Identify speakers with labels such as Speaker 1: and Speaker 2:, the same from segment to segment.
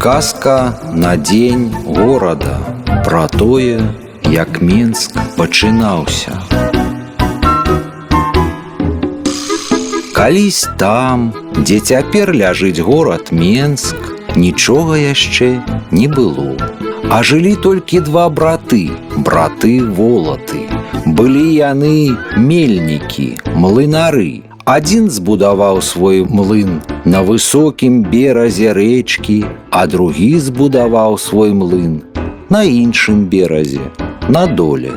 Speaker 1: Казка на дзень горада пра тое, як Менск пачынаўся. Калісь там, дзе цяпер ляжыць горад Менск, нічога яшчэ не было. А жылі толькі два браты, браты волаты. Былі яны мельнікі, млынары. Адзін збудаваў свой млын на высокім беразе рэчкі, а другі збудаваў свой млын на іншым беразе, на доле.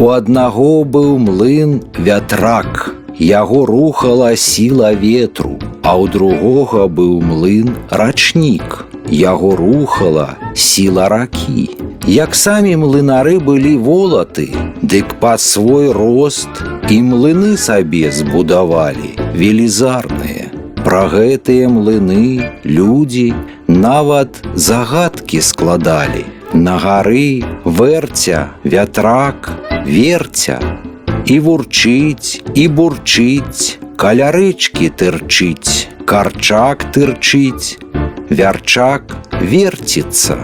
Speaker 1: У аднаго быў млын вятрак, Яго рухала сіла ветру, а ў другога быў млын рачнік. Яго рухала сіла ракі. Як самі млынары былі волаты, дык пад свой рост і млыны сабе збудавалі велізарныя. Пра гэтыя млыны людзі нават загадкі складалі. На гары вэрця, вятрак, верця, і вурчыць і бурчыць, каля рэчкі тырчыць, карчак тырчыць, вярчак верціцца.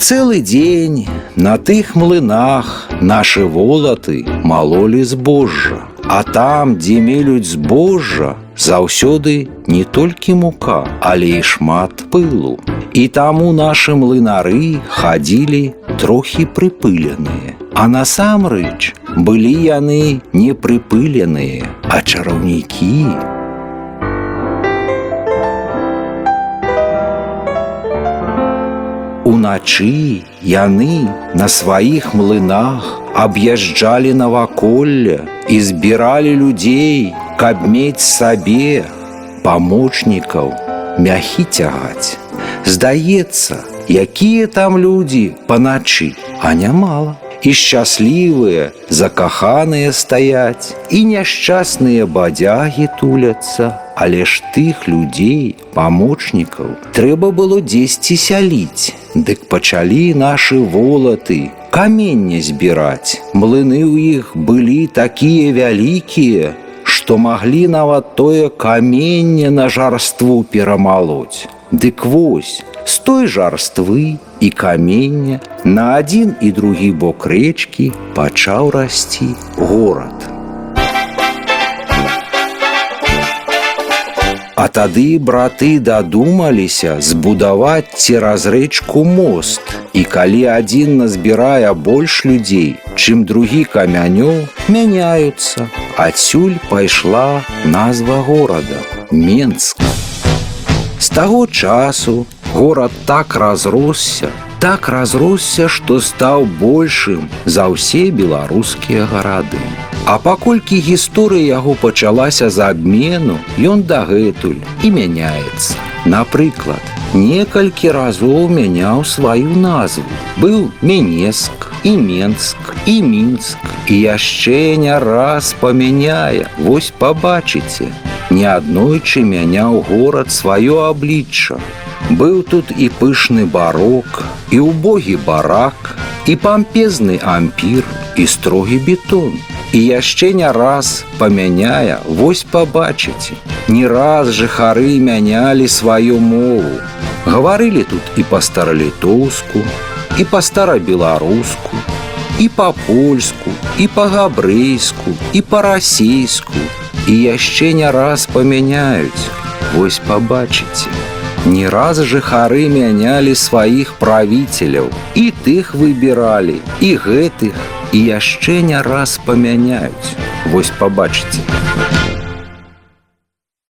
Speaker 1: Цэлы дзень на тых млынах нашы волаты малолі збожжа. А там, дзе мелюць збожжа, заўсёды не толькі мука, але і шмат пылу. І таму нашы млынары хадзілі трохі прыпыленыя. А насамрэч былі яны не прыпыленыя, а чараўнікі. Уначы яны на сваіх млынах аб'язджалі наваколля і збіралі людзей, каб мець сабе памочнікаў мяхі цягаць. Здаецца, якія там людзі паначы, а нямала. І шчаслівыя, закаханыя стаяць, і няшчасныя бадзягі туляцца, але ж тых людзей, памочнікаў, трэба было дзесьці сяліць. Дык пачалі нашы волаты, каменне збіраць. Млыны ў іх былі такія вялікія, што маглі нават тое каменне на жарству перамалоць. Дык вось, з той жарствы і камення на адзін і другі бок рэчкі пачаў расці горад. А тады браты дадумаліся збудаваць цераз рэчку мост. І калі адзін назбірае больш людзей, чым другі камянёў, мяняюцца. Адсюль пайшла назва горада Менска. З таго часу горад так разросся, так разросся, што стаў большым за ўсе беларускія гарады. А паколькі гісторыя яго пачалася з абмену, ён дагэтуль і мяняецца. Напрыклад, некалькі разоў мяняў сваю назву. Быў Менеск і Менск і мінск і яшчэ не раз памяняе, вось пабачыце, неаднойчы мяняў горад сваё аблічча. Быў тут і пышны барок, і убогі барак, і пампезны ампір, і строгі бетон. І яшчэ не раз памяняе, вось пабачыце. Не раз жыхары мянялі сваю мову. Гаварылі тут і па-старалітоўску, і па-старабеларуску, і па-польску, і па-габрэйску, і па-расейску, і яшчэ не раз памяняюць, вось пабачыце. Не раз жыхары мянялі сваіх правіцеляў, і тых выбіралі, і гэтых, і яшчэ не раз памяняюць, вось пабачыце.